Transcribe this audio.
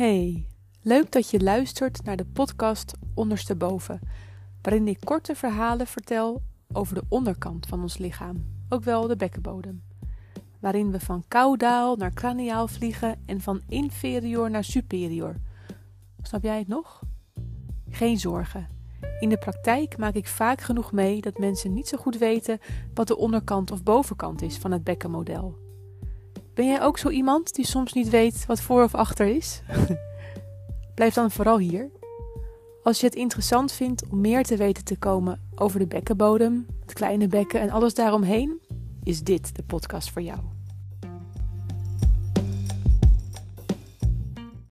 Hey, leuk dat je luistert naar de podcast Ondersteboven, waarin ik korte verhalen vertel over de onderkant van ons lichaam, ook wel de bekkenbodem. Waarin we van kaudaal naar craniaal vliegen en van inferior naar superior. Snap jij het nog? Geen zorgen. In de praktijk maak ik vaak genoeg mee dat mensen niet zo goed weten wat de onderkant of bovenkant is van het bekkenmodel. Ben jij ook zo iemand die soms niet weet wat voor of achter is? Blijf dan vooral hier. Als je het interessant vindt om meer te weten te komen over de bekkenbodem, het kleine bekken en alles daaromheen, is dit de podcast voor jou.